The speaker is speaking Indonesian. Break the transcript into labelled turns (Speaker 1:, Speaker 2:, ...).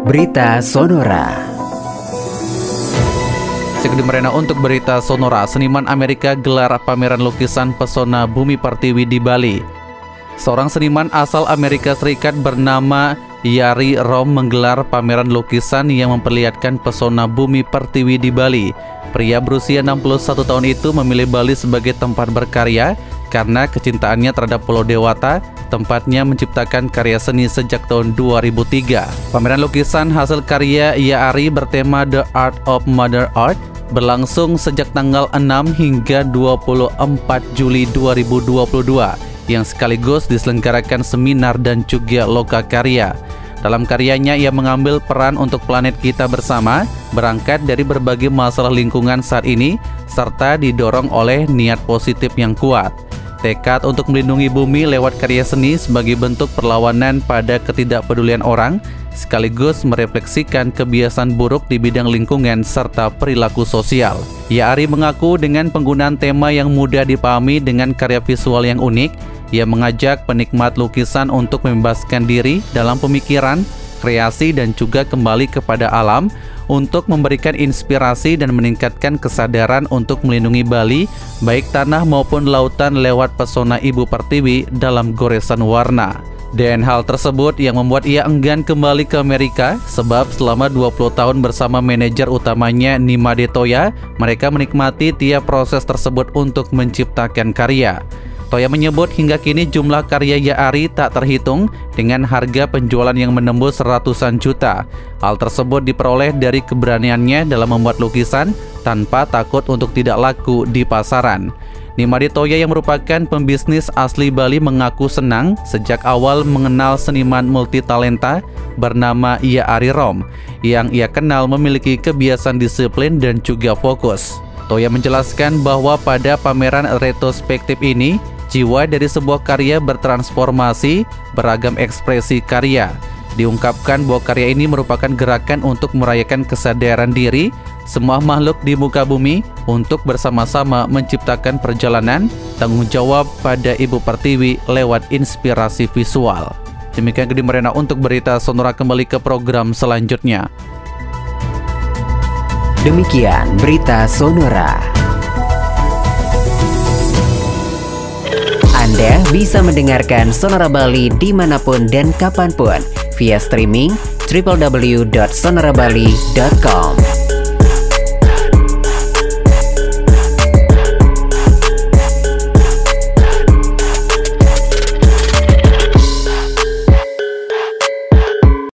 Speaker 1: Berita Sonora.
Speaker 2: Segede Merena untuk berita Sonora, seniman Amerika gelar pameran lukisan pesona bumi pertiwi di Bali. Seorang seniman asal Amerika Serikat bernama Yari Rom menggelar pameran lukisan yang memperlihatkan pesona bumi pertiwi di Bali. Pria berusia 61 tahun itu memilih Bali sebagai tempat berkarya karena kecintaannya terhadap Pulau Dewata, tempatnya menciptakan karya seni sejak tahun 2003. Pameran lukisan hasil karya Yari bertema The Art of Mother Art berlangsung sejak tanggal 6 hingga 24 Juli 2022 yang sekaligus diselenggarakan seminar dan juga loka karya. Dalam karyanya ia mengambil peran untuk planet kita bersama, berangkat dari berbagai masalah lingkungan saat ini serta didorong oleh niat positif yang kuat. Tekad untuk melindungi bumi lewat karya seni sebagai bentuk perlawanan pada ketidakpedulian orang sekaligus merefleksikan kebiasaan buruk di bidang lingkungan serta perilaku sosial. Ari mengaku dengan penggunaan tema yang mudah dipahami dengan karya visual yang unik, ia mengajak penikmat lukisan untuk membebaskan diri dalam pemikiran, kreasi dan juga kembali kepada alam untuk memberikan inspirasi dan meningkatkan kesadaran untuk melindungi Bali, baik tanah maupun lautan lewat pesona Ibu Pertiwi dalam goresan warna. Dan hal tersebut yang membuat ia enggan kembali ke Amerika sebab selama 20 tahun bersama manajer utamanya Nima Detoya, mereka menikmati tiap proses tersebut untuk menciptakan karya. Toya menyebut hingga kini jumlah karya Yaari tak terhitung dengan harga penjualan yang menembus ratusan juta. Hal tersebut diperoleh dari keberaniannya dalam membuat lukisan tanpa takut untuk tidak laku di pasaran. Nimadi Toya yang merupakan pembisnis asli Bali mengaku senang sejak awal mengenal seniman multitalenta bernama Ia Ari Rom yang ia kenal memiliki kebiasaan disiplin dan juga fokus. Toya menjelaskan bahwa pada pameran retrospektif ini, jiwa dari sebuah karya bertransformasi beragam ekspresi karya. Diungkapkan bahwa karya ini merupakan gerakan untuk merayakan kesadaran diri semua makhluk di muka bumi untuk bersama-sama menciptakan perjalanan tanggung jawab pada Ibu Pertiwi lewat inspirasi visual. Demikian Gede Merena untuk berita Sonora kembali ke program selanjutnya.
Speaker 1: Demikian berita Sonora. Anda bisa mendengarkan Sonora Bali di mana pun dan kapan pun via streaming www.sonorabali.com.